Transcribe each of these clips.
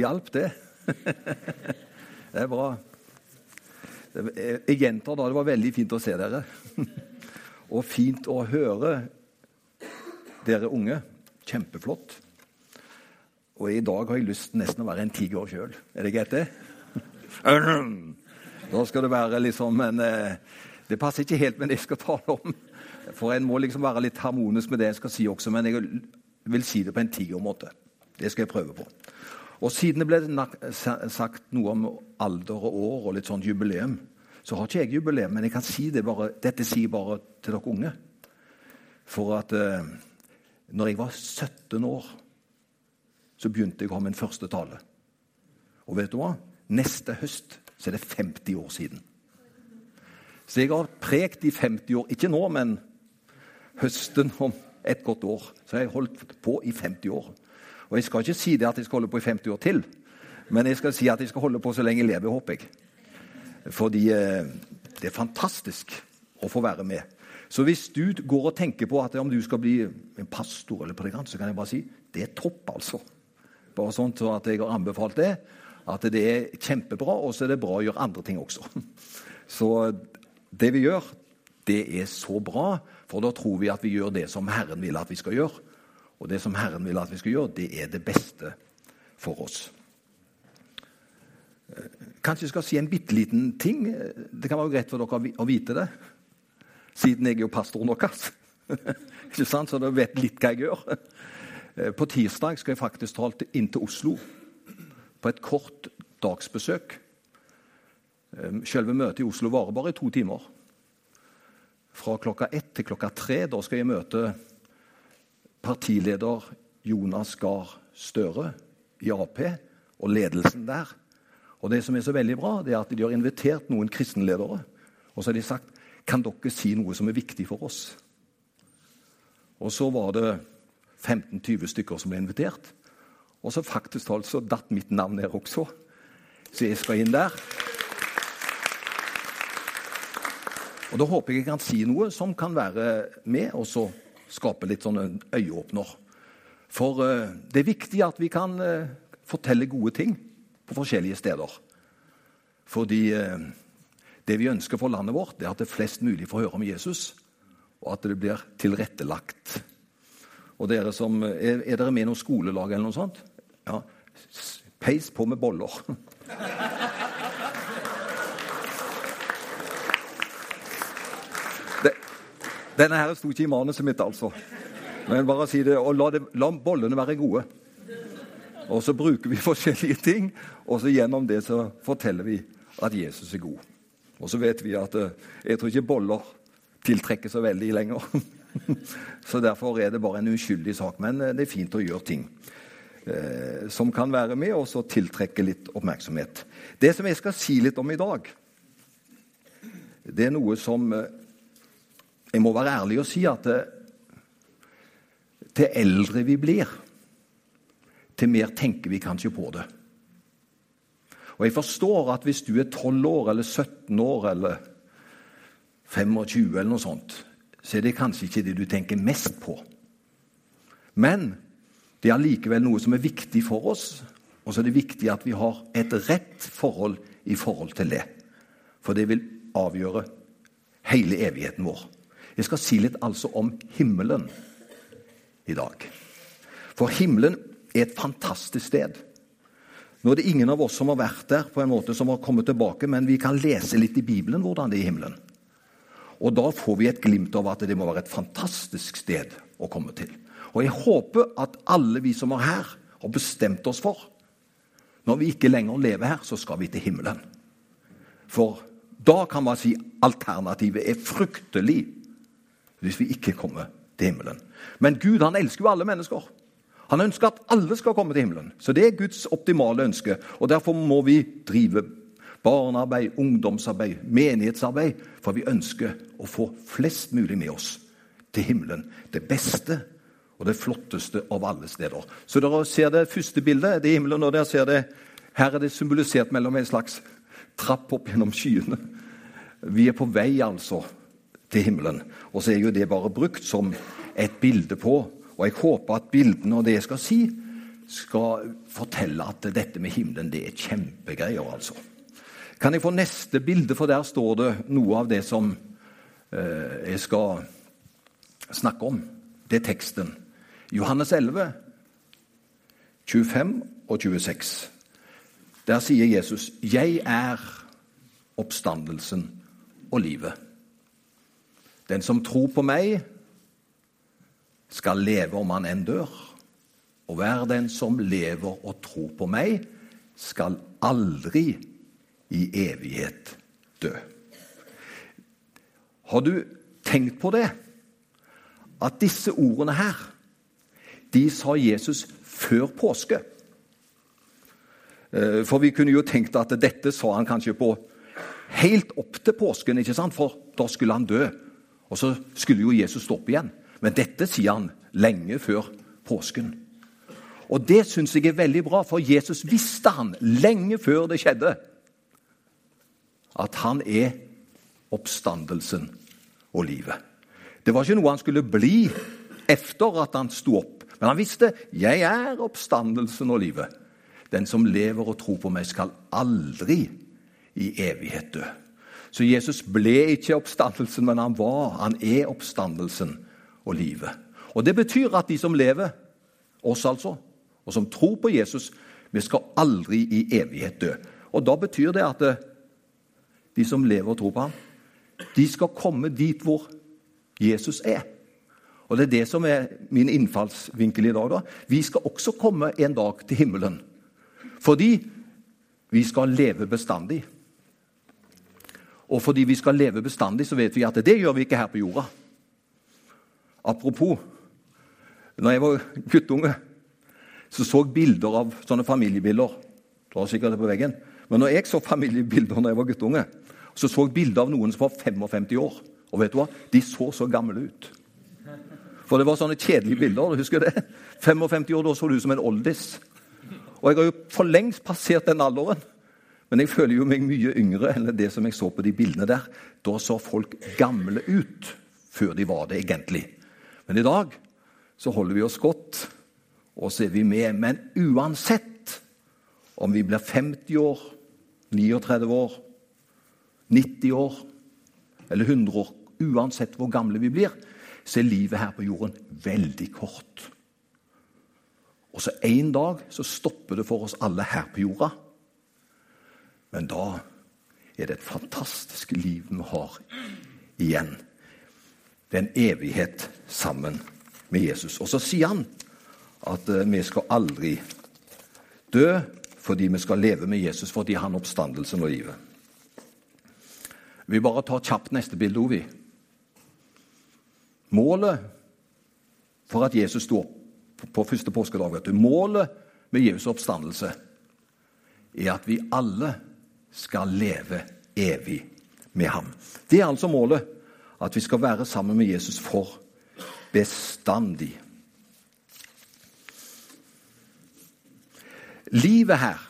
hjalp, det. det er bra. Jeg gjentar da, det var veldig fint å se dere. Og fint å høre dere unge. Kjempeflott. Og i dag har jeg lyst nesten å være en tiger sjøl. Er det greit, det? Da skal det være liksom en eh, Det passer ikke helt med det jeg skal tale om. For en må liksom være litt harmonisk med det jeg skal si også, men jeg vil si det på en tigermåte. Det skal jeg prøve på. Og siden det ble sagt noe om alder og år og litt sånn jubileum, så har ikke jeg jubileum, men jeg kan si det bare, dette sier bare til dere unge. For at eh, når jeg var 17 år, så begynte jeg å ha min første tale. Og vet du hva? Neste høst så er det 50 år siden. Så jeg har prekt i 50 år. Ikke nå, men høsten om et godt år. Så jeg har holdt på i 50 år. Og jeg skal ikke si det at jeg skal holde på i 50 år til, men jeg skal si at jeg skal holde på så lenge jeg lever, håper jeg. Fordi eh, det er fantastisk å få være med. Så hvis du går og tenker på at om du skal bli en pastor eller predikant, så kan jeg bare si det er topp, altså. Bare sånn at jeg har anbefalt det. At det er kjempebra, og så er det bra å gjøre andre ting også. Så det vi gjør, det er så bra, for da tror vi at vi gjør det som Herren vil at vi skal gjøre. Og det som Herren vil at vi skal gjøre, det er det beste for oss. Kanskje jeg skal si en bitte liten ting. Det kan være greit for dere å vite det. Siden jeg er jo pastoren deres. Ikke sant? Så dere vet litt hva jeg gjør. På tirsdag skal jeg faktisk ta inn til Oslo på et kort dagsbesøk. Ehm, selve møtet i Oslo varer bare i to timer. Fra klokka ett til klokka tre. Da skal jeg møte partileder Jonas Gahr Støre i Ap og ledelsen der. Og Det som er så veldig bra, det er at de har invitert noen kristenledere. Og så har de sagt kan dere si noe som er viktig for oss. Og så var det 15-20 stykker som ble invitert. Og så faktisk talt så datt mitt navn ned også, så jeg skal inn der. Og Da håper jeg jeg kan si noe som kan være med og skape litt sånn øyeåpner. For uh, det er viktig at vi kan uh, fortelle gode ting på forskjellige steder. Fordi uh, det vi ønsker for landet vårt, det er at det flest mulig får høre om Jesus, og at det blir tilrettelagt. Og dere som, er, er dere med i noe skolelag eller noe sånt? Ja, peis på med boller. denne her sto ikke i manuset mitt, altså. Men bare si det, og la, det, la bollene være gode. Og så bruker vi forskjellige ting, og så gjennom det så forteller vi at Jesus er god. Og så vet vi at eh, jeg tror ikke boller tiltrekker så veldig lenger. Så derfor er det bare en uskyldig sak. Men eh, det er fint å gjøre ting eh, som kan være med og tiltrekke litt oppmerksomhet. Det som jeg skal si litt om i dag, det er noe som eh, Jeg må være ærlig og si at eh, til eldre vi blir, til mer tenker vi kanskje på det. Og jeg forstår at hvis du er 12 år eller 17 år eller 25 eller noe sånt, så er det kanskje ikke det du tenker mest på. Men det er allikevel noe som er viktig for oss, og så er det viktig at vi har et rett forhold i forhold til det. For det vil avgjøre hele evigheten vår. Jeg skal si litt altså om himmelen i dag. For himmelen er et fantastisk sted. Nå er det ingen av oss som har vært der, på en måte som har kommet tilbake, men vi kan lese litt i Bibelen hvordan det er i himmelen. Og da får vi et glimt av at det må være et fantastisk sted å komme til. Og jeg håper at alle vi som er her, har bestemt oss for når vi ikke lenger lever her, så skal vi til himmelen. For da kan man si alternativet er fryktelig hvis vi ikke kommer til himmelen. Men Gud han elsker jo alle mennesker. Han ønsker at alle skal komme til himmelen. Så det er Guds optimale ønske. Og Derfor må vi drive barnearbeid, ungdomsarbeid, menighetsarbeid. For vi ønsker å få flest mulig med oss til himmelen. Det beste og det flotteste av alle steder. Så dere ser det første bildet, det er himmelen, og der ser det her er det symbolisert mellom en slags trapp opp gjennom skyene. Vi er på vei altså til himmelen. Og så er jo det bare brukt som et bilde på. Og jeg håper at bildene og det jeg skal si, skal fortelle at dette med himmelen det er kjempegreier. altså. Kan jeg få neste bilde, for der står det noe av det som eh, jeg skal snakke om. Det er teksten. Johannes 11, 25 og 26. Der sier Jesus, 'Jeg er oppstandelsen og livet'. Den som tror på meg, skal leve om han enn dør. Og hver den som lever og tror på meg, skal aldri i evighet dø. Har du tenkt på det? At disse ordene her, de sa Jesus før påske. Eh, for vi kunne jo tenkt at dette sa han kanskje på helt opp til påsken, ikke sant? for da skulle han dø. Og så skulle jo Jesus stå opp igjen. Men dette sier han lenge før påsken. Og det syns jeg er veldig bra, for Jesus visste han lenge før det skjedde, at han er oppstandelsen og livet. Det var ikke noe han skulle bli etter at han sto opp. Men han visste 'Jeg er oppstandelsen og livet'. Den som lever og tror på meg, skal aldri i evighet dø. Så Jesus ble ikke oppstandelsen, men han var. Han er oppstandelsen og livet. Og Det betyr at de som lever, oss altså, og som tror på Jesus, vi skal aldri i evighet dø. Og Da betyr det at eh, de som lever og tror på ham, de skal komme dit hvor Jesus er. Og Det er det som er min innfallsvinkel i dag. da. Vi skal også komme en dag til himmelen. Fordi vi skal leve bestandig. Og fordi vi skal leve bestandig, så vet vi at det gjør vi ikke her på jorda. Apropos når jeg var guttunge, så så jeg bilder av sånne familiebilder. Du har sikkert det på veggen. Men når jeg så familiebilder når jeg var guttunge, så så jeg bilder av noen som var 55 år. Og vet du hva? De så så gamle ut. For det var sånne kjedelige bilder. du husker det? 55 år, da så du ut som en oldis. Og jeg har jo for lengst passert den alderen. Men jeg føler jo meg mye yngre enn det som jeg så på de bildene der. Da så folk gamle ut før de var det egentlig. Men i dag så holder vi oss godt, og så er vi med. Men uansett om vi blir 50 år, 39 år, 90 år eller 100 år, uansett hvor gamle vi blir, så er livet her på jorden veldig kort. Og så en dag så stopper det for oss alle her på jorda. Men da er det et fantastisk liv vi har igjen. Det er en evighet sammen med Jesus. Og så sier han at eh, vi skal aldri dø fordi vi skal leve med Jesus, fordi han oppstandelsen og livet. Vi bare tar kjapt neste bilde, Ovi. Målet for at Jesus sto opp på første påskedag Målet med Jesu oppstandelse er at vi alle skal leve evig med ham. Det er altså målet. At vi skal være sammen med Jesus for bestandig. Livet her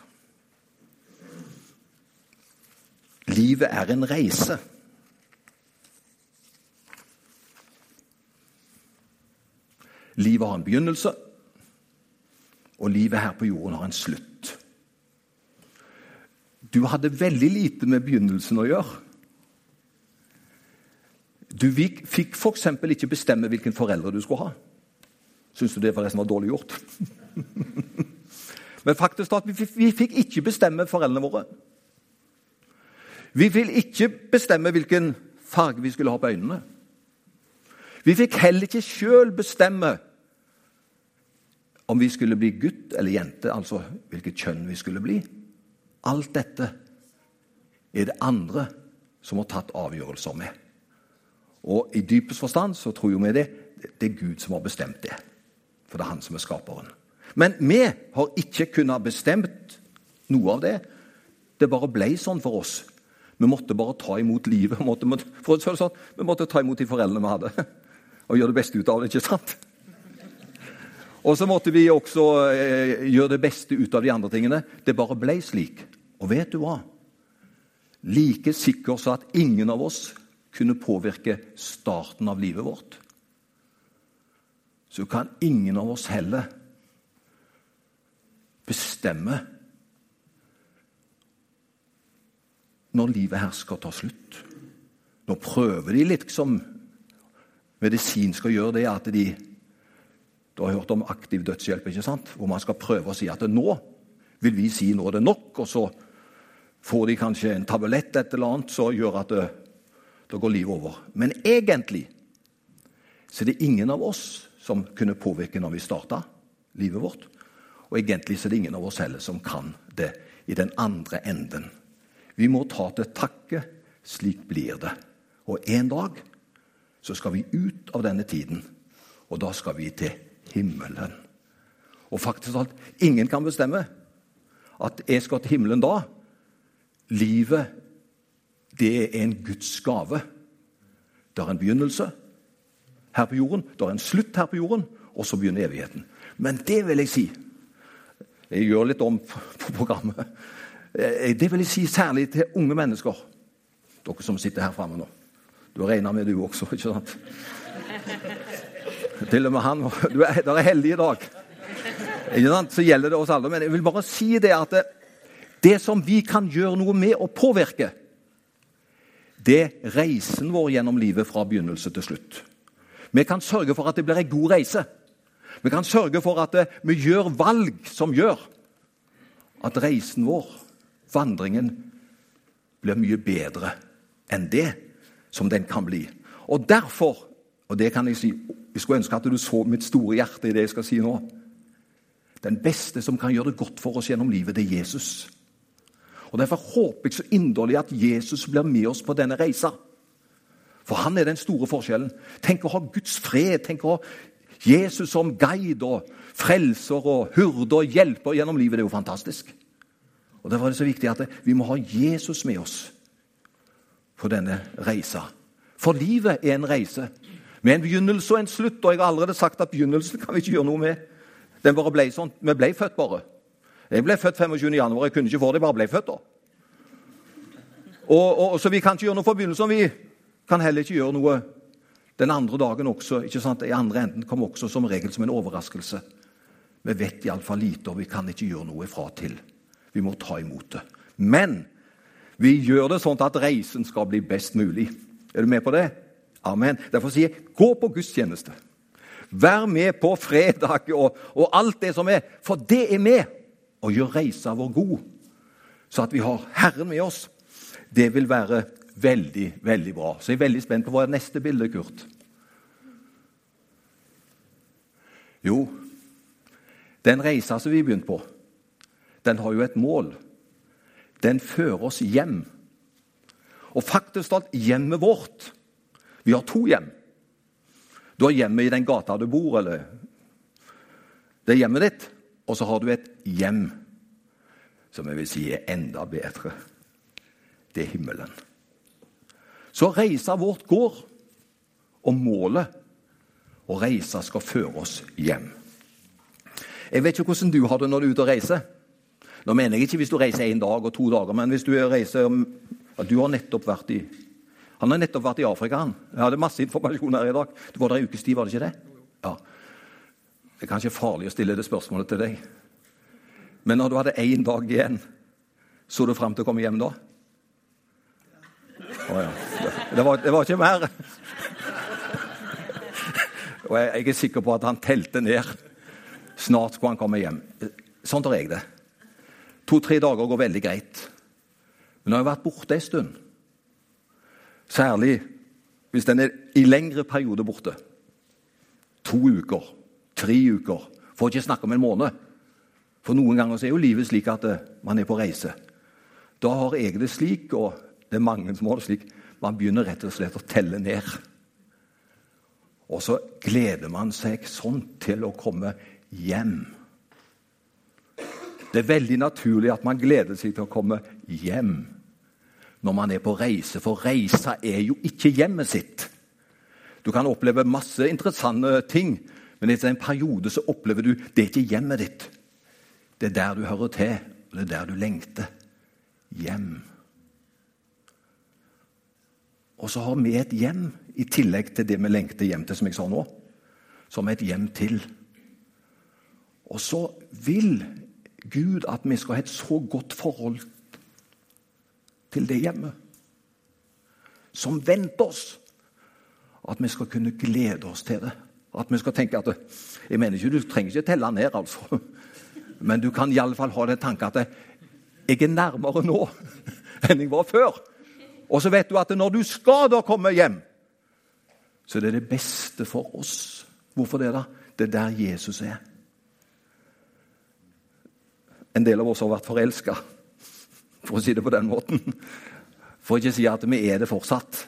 Livet er en reise. Livet har en begynnelse, og livet her på jorden har en slutt. Du hadde veldig lite med begynnelsen å gjøre. Du fikk f.eks. ikke bestemme hvilken foreldre du skulle ha. Syns du det forresten var dårlig gjort? Men faktisk at vi, fikk ikke bestemme foreldrene våre. Vi fikk ikke bestemme hvilken farge vi skulle ha på øynene. Vi fikk heller ikke sjøl bestemme om vi skulle bli gutt eller jente, altså hvilket kjønn vi skulle bli. Alt dette er det andre som har tatt avgjørelser med. Og i dypest forstand så tror vi det. Det er Gud som har bestemt det. For det er han som er skaperen. Men vi har ikke kunnet bestemt noe av det. Det bare ble sånn for oss. Vi måtte bare ta imot livet. Vi måtte, for å sånn, vi måtte ta imot de foreldrene vi hadde, og gjøre det beste ut av det. ikke sant? Og så måtte vi også eh, gjøre det beste ut av de andre tingene. Det bare ble slik. Og vet du hva? Like sikker så at ingen av oss kunne påvirke starten av livet vårt, så kan ingen av oss heller bestemme når livet her skal ta slutt. Nå prøver de liksom Medisin skal gjøre det at de Du har hørt om aktiv dødshjelp, ikke sant? hvor man skal prøve å si at nå vil vi si nå er det nok, og så får de kanskje en tablett et eller annet som gjør at det, det går livet over. Men egentlig så er det ingen av oss som kunne påvirke når vi starta livet vårt. Og egentlig så er det ingen av oss heller som kan det i den andre enden. Vi må ta til takke. Slik blir det. Og en dag så skal vi ut av denne tiden, og da skal vi til himmelen. Og faktisk alt, ingen kan bestemme at jeg skal til himmelen da. Livet, det er en Guds gave. Det er en begynnelse her på jorden, det er en slutt her på jorden, og så begynner evigheten. Men det vil jeg si Jeg gjør litt om på programmet. Eh, det vil jeg si særlig til unge mennesker, dere som sitter her framme nå. Du regner med du også, ikke sant? Til og med han. Du er, er heldig i dag. Så gjelder det oss alle. Men jeg vil bare si det at det, det som vi kan gjøre noe med og påvirke, det er reisen vår gjennom livet fra begynnelse til slutt. Vi kan sørge for at det blir en god reise. Vi kan sørge for at vi gjør valg som gjør at reisen vår, vandringen, blir mye bedre enn det som den kan bli. Og derfor, og det kan jeg si Jeg skulle ønske at du så mitt store hjerte i det jeg skal si nå. Den beste som kan gjøre det godt for oss gjennom livet, det er Jesus. Og Derfor håper jeg så inderlig at Jesus blir med oss på denne reisa. For han er den store forskjellen. Tenk å ha Guds fred. Tenk å ha Jesus som guide og frelser og hyrde og hjelper gjennom livet. Det er jo fantastisk. Og Derfor er det så viktig at vi må ha Jesus med oss på denne reisa. For livet er en reise med en begynnelse og en slutt. Og jeg har allerede sagt at begynnelsen kan vi ikke gjøre noe med. Den bare ble sånn. Vi ble født, bare. Jeg ble født 25. januar. Jeg kunne ikke få det, jeg bare ble født da. Og, og, så vi kan ikke gjøre noe for begynnelsen. Vi kan heller ikke gjøre noe den andre dagen også. ikke sant? I andre enden kommer også som regel som en overraskelse. Vi vet iallfall lite, og vi kan ikke gjøre noe ifra til. Vi må ta imot det. Men vi gjør det sånn at reisen skal bli best mulig. Er du med på det? Amen. Derfor sier jeg gå på gudstjeneste. Vær med på fredag og, og, alt det som er. For det er med å gjøre reisa vår god, så at vi har Herren med oss. Det vil være veldig, veldig bra. Så jeg er veldig spent på hva er neste bilde, Kurt. Jo, den reisa som vi begynte på, den har jo et mål. Den fører oss hjem. Og faktisk talt hjemmet vårt Vi har to hjem. Du har hjemmet i den gata du bor, eller det er hjemmet ditt. Og så har du et hjem som jeg vil si er enda bedre. Det er himmelen. Så reisa vårt går, og målet og reisa skal føre oss hjem. Jeg vet ikke hvordan du har det når du er ute og reiser. Nå mener jeg ikke hvis du reiser én dag og to dager, men hvis du reiser ja, Du har nettopp vært i Han har nettopp vært i Afrika. han. Jeg hadde masse informasjon her i dag. Du var der en ukes tid, var det ikke det? Ja. Det er kanskje farlig å stille det spørsmålet til deg. Men når du hadde én dag igjen, så du fram til å komme hjem da? Å oh, ja. Det var, det var ikke mer. Og jeg, jeg er sikker på at han telte ned. Snart skulle han komme hjem. Sånn tar jeg det. To-tre dager går veldig greit. Men når jeg vært borte en stund, særlig hvis den er i lengre periode borte To uker, tre uker, for ikke snakke om en måned For noen ganger så er jo livet slik at eh, man er på reise. Da har jeg det slik, og det er mange som har det slik, man begynner rett og slett å telle ned. Og så gleder man seg sånn til å komme hjem. Det er veldig naturlig at man gleder seg til å komme hjem når man er på reise, for reisa er jo ikke hjemmet sitt. Du kan oppleve masse interessante ting, men etter en periode så opplever du det er ikke hjemmet ditt. Det er der du hører til, og det er der du lengter. Hjem. Og så har vi et hjem i tillegg til det vi lengter hjem til, som jeg sa nå. Som et hjem til. Og så vil Gud at vi skal ha et så godt forhold til det hjemme som venter oss. At vi skal kunne glede oss til det. At vi skal tenke at Jeg mener ikke, Du trenger ikke telle ned, altså. Men du kan iallfall ha den tanken at jeg er nærmere nå enn jeg var før. Og så vet du at når du skal da komme hjem, så det er det beste for oss. Hvorfor det, da? Det er der Jesus er. En del av oss har vært forelska, for å si det på den måten. For ikke å si at vi er det fortsatt.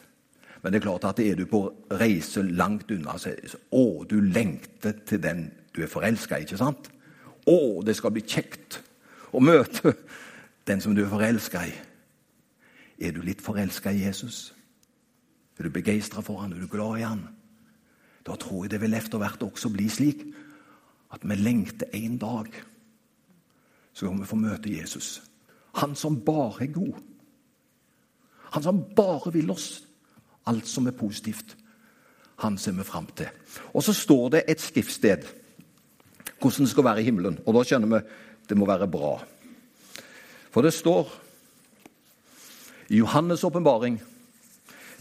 Men det er klart at er du på reise langt unna, så å, du lengter til den du er forelska i. ikke sant? Å, det skal bli kjekt å møte den som du er forelska i. Er du litt forelska i Jesus? Er du begeistra for han? Er du glad i han? Da tror jeg det vil etter hvert også bli slik at vi lengter en dag så kan vi få møte Jesus. Han som bare er god. Han som bare vil oss alt som er positivt. Han ser vi fram til. Og så står det et skriftsted hvordan det skal være i himmelen. Og da skjønner vi det må være bra. For det står i Johannes' åpenbaring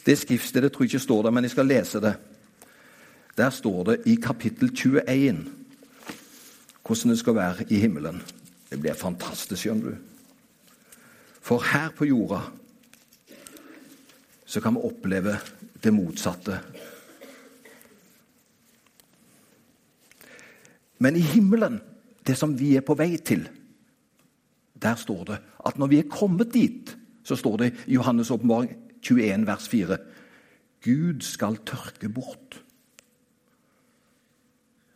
Det skriftstedet tror jeg ikke står der, men jeg skal lese det. Der står det i kapittel 21 hvordan det skal være i himmelen. Det blir fantastisk, skjønner du. For her på jorda så kan vi oppleve det motsatte. Men i himmelen, det som vi er på vei til, der står det at når vi er kommet dit, så står det i Johannes' åpenbaring 21, vers 4 Gud skal tørke bort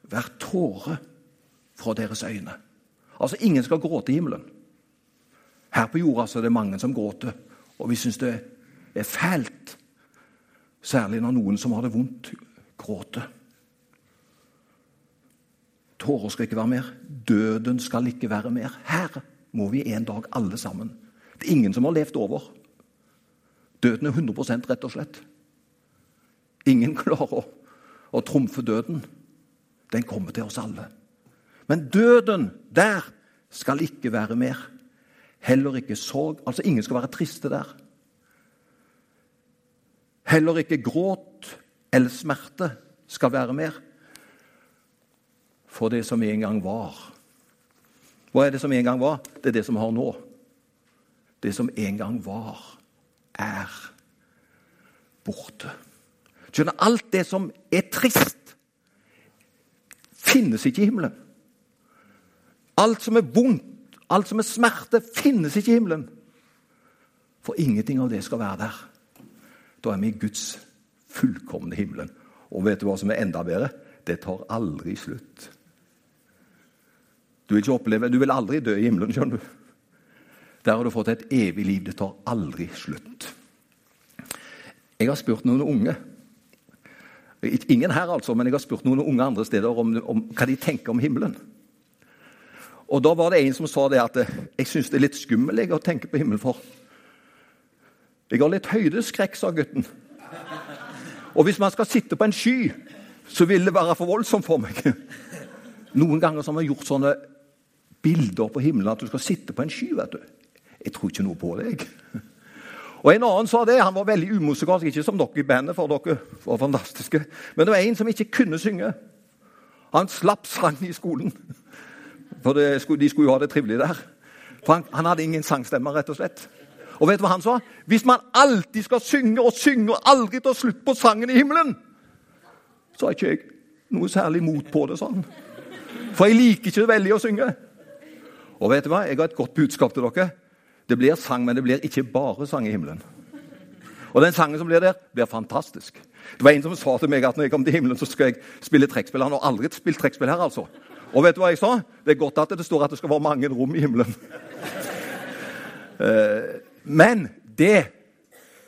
hver tåre fra deres øyne. Altså, ingen skal gråte i himmelen. Her på jorda så er det mange som gråter, og vi syns det er fælt. Særlig når noen som har det vondt, gråter. Tårer skal ikke være mer. Døden skal ikke være mer. Her må vi en dag alle sammen. Det er ingen som har levd over. Døden er 100% rett og slett. Ingen klarer å, å trumfe døden. Den kommer til oss alle. Men døden, der skal ikke være mer. Heller ikke sorg. Altså, ingen skal være triste der. Heller ikke gråt eller smerte skal være mer. For det som en gang var. Hva er det som en gang var? Det er det som har nå. Det som en gang var, er borte. Skjønner, alt det som er trist, finnes ikke i himmelen. Alt som er vondt, alt som er smerte, finnes ikke i himmelen. For ingenting av det skal være der. Da er vi i Guds fullkomne himmelen. Og vet du hva som er enda bedre? Det tar aldri slutt. Du vil, oppleve, du vil aldri dø i himmelen, skjønner du. Der har du fått et evig liv. Det tar aldri slutt. Jeg har spurt noen unge Ingen her, altså, men jeg har spurt noen unge andre steder om, om hva de tenker om himmelen. Og Da var det en som sa det at jeg syns det er litt skummelt å tenke på himmelen for. Jeg har litt høydeskrekk, sa gutten. Og hvis man skal sitte på en sky, så vil det være for voldsomt for meg. Noen ganger har man gjort sånne bilder på himmelen at du skal sitte på en sky. vet du. Jeg tror ikke noe på det, jeg. Og En annen sa det. Han var veldig umusikalsk, ikke som dere i bandet, for dere var fantastiske. Men det var en som ikke kunne synge. Han slapp sang i skolen. For det, de skulle jo ha det trivelig der. For han, han hadde ingen sangstemme, rett og slett. Og vet du hva han sa? Hvis man alltid skal synge og synge og aldri ta slutt på sangen i himmelen, så har ikke jeg noe særlig mot på det, han. For jeg liker ikke veldig å synge. Og vet du hva? Jeg har et godt budskap til dere. Det blir sang, men det blir ikke bare sang i himmelen. Og den sangen som blir der, blir fantastisk. Det var En som sa til meg at når jeg kom til himmelen, så skal jeg spille trekkspill. Han har aldri spilt trekkspill her, altså. Og vet du hva jeg sa? Det er godt at det står at det skal være mange rom i himmelen. Eh, men det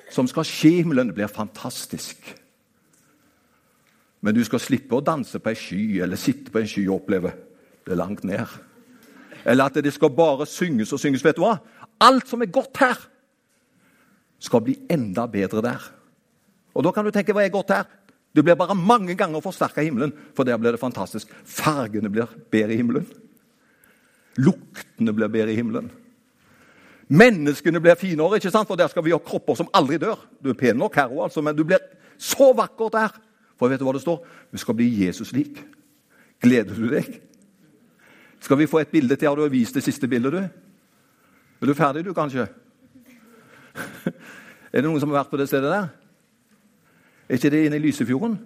som skal skje i himmelen, blir fantastisk. Men du skal slippe å danse på ei sky eller sitte på en sky og oppleve det langt ned. Eller at det skal bare synges og synges. Vet du hva? Alt som er godt her, skal bli enda bedre der. Og Da kan du tenke hva er godt her? Det blir bare mange ganger forsterka i himmelen, for der blir det fantastisk. Fargene blir bedre i himmelen. Luktene blir bedre i himmelen. Menneskene blir finere, ikke sant? for der skal vi ha kropper som aldri dør. Du er pen nok her òg, altså, men du blir så vakker der. For vet du hva det står? Vi skal bli Jesus lik. Gleder du deg? Skal vi få et bilde til? Har du vist det siste bildet, du? Er du ferdig, du, kanskje? Er det noen som har vært på det stedet der? Er ikke det inne i Lysefjorden?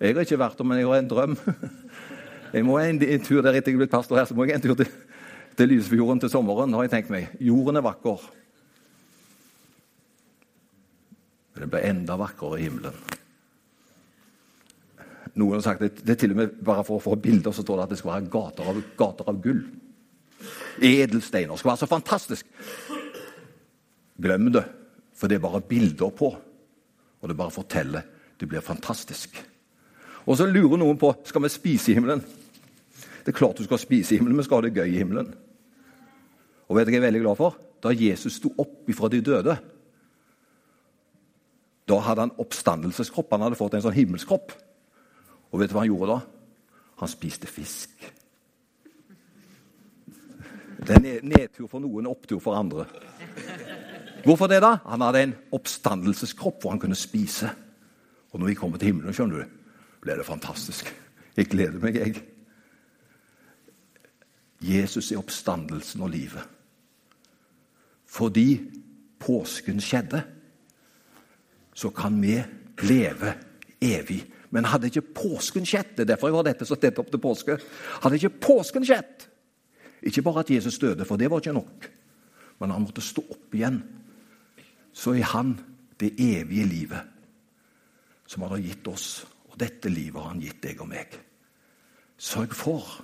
Jeg har ikke vært der, men jeg har en drøm. Jeg må en, en tur der etter jeg er blitt pastor her, så må jeg en tur til, til Lysefjorden til sommeren. har jeg tenkt meg. Jorden er vakker. Men det blir enda vakrere i himmelen. Noen har sagt det, det er til og med bare for å få bilder så står det at det skal være gater av, gater av gull. Edelsteiner. Skal være så fantastisk. Glem det, for det er bare bilder på. Og det bare forteller. Det blir fantastisk. Og så lurer noen på skal vi spise i himmelen. Det er klart du skal spise i himmelen, men skal ha det gøy i himmelen. Og vet du hva jeg er veldig glad for? Da Jesus sto opp ifra de døde, da hadde han oppstandelseskropp. Han hadde fått en sånn himmelskropp. Og vet du hva han gjorde da? Han spiste fisk. Det er nedtur for noen, opptur for andre. Hvorfor det, da? Han hadde en oppstandelseskropp hvor han kunne spise. Og når vi kommer til himmelen, skjønner du, blir det fantastisk. Jeg gleder meg, jeg. Jesus er oppstandelsen og livet. Fordi påsken skjedde, så kan vi leve evig. Men hadde ikke påsken skjedd Det er derfor jeg har dette så tett opp til påske. Hadde ikke påsken skjedd Ikke bare at Jesus døde, for det var ikke nok, men han måtte stå opp igjen så er han det evige livet som han har gitt oss. Og dette livet har han gitt deg og meg. Sørg for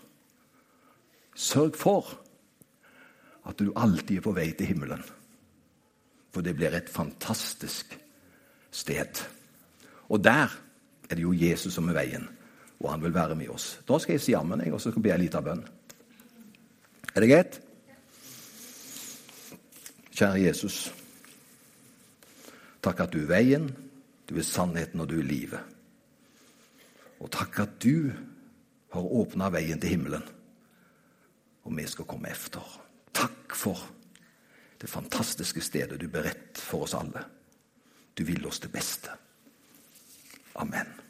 Sørg for at du alltid er på vei til himmelen. For det blir et fantastisk sted. Og der er det jo Jesus som er veien, og han vil være med oss. Da skal jeg si ammen, og så skal jeg be en liten bønn. Er det greit? Kjære Jesus. Takk at du er veien, du er sannheten og du er livet. Og takk at du har åpna veien til himmelen, og vi skal komme efter. Takk for det fantastiske stedet du beredt for oss alle. Du vil oss det beste. Amen.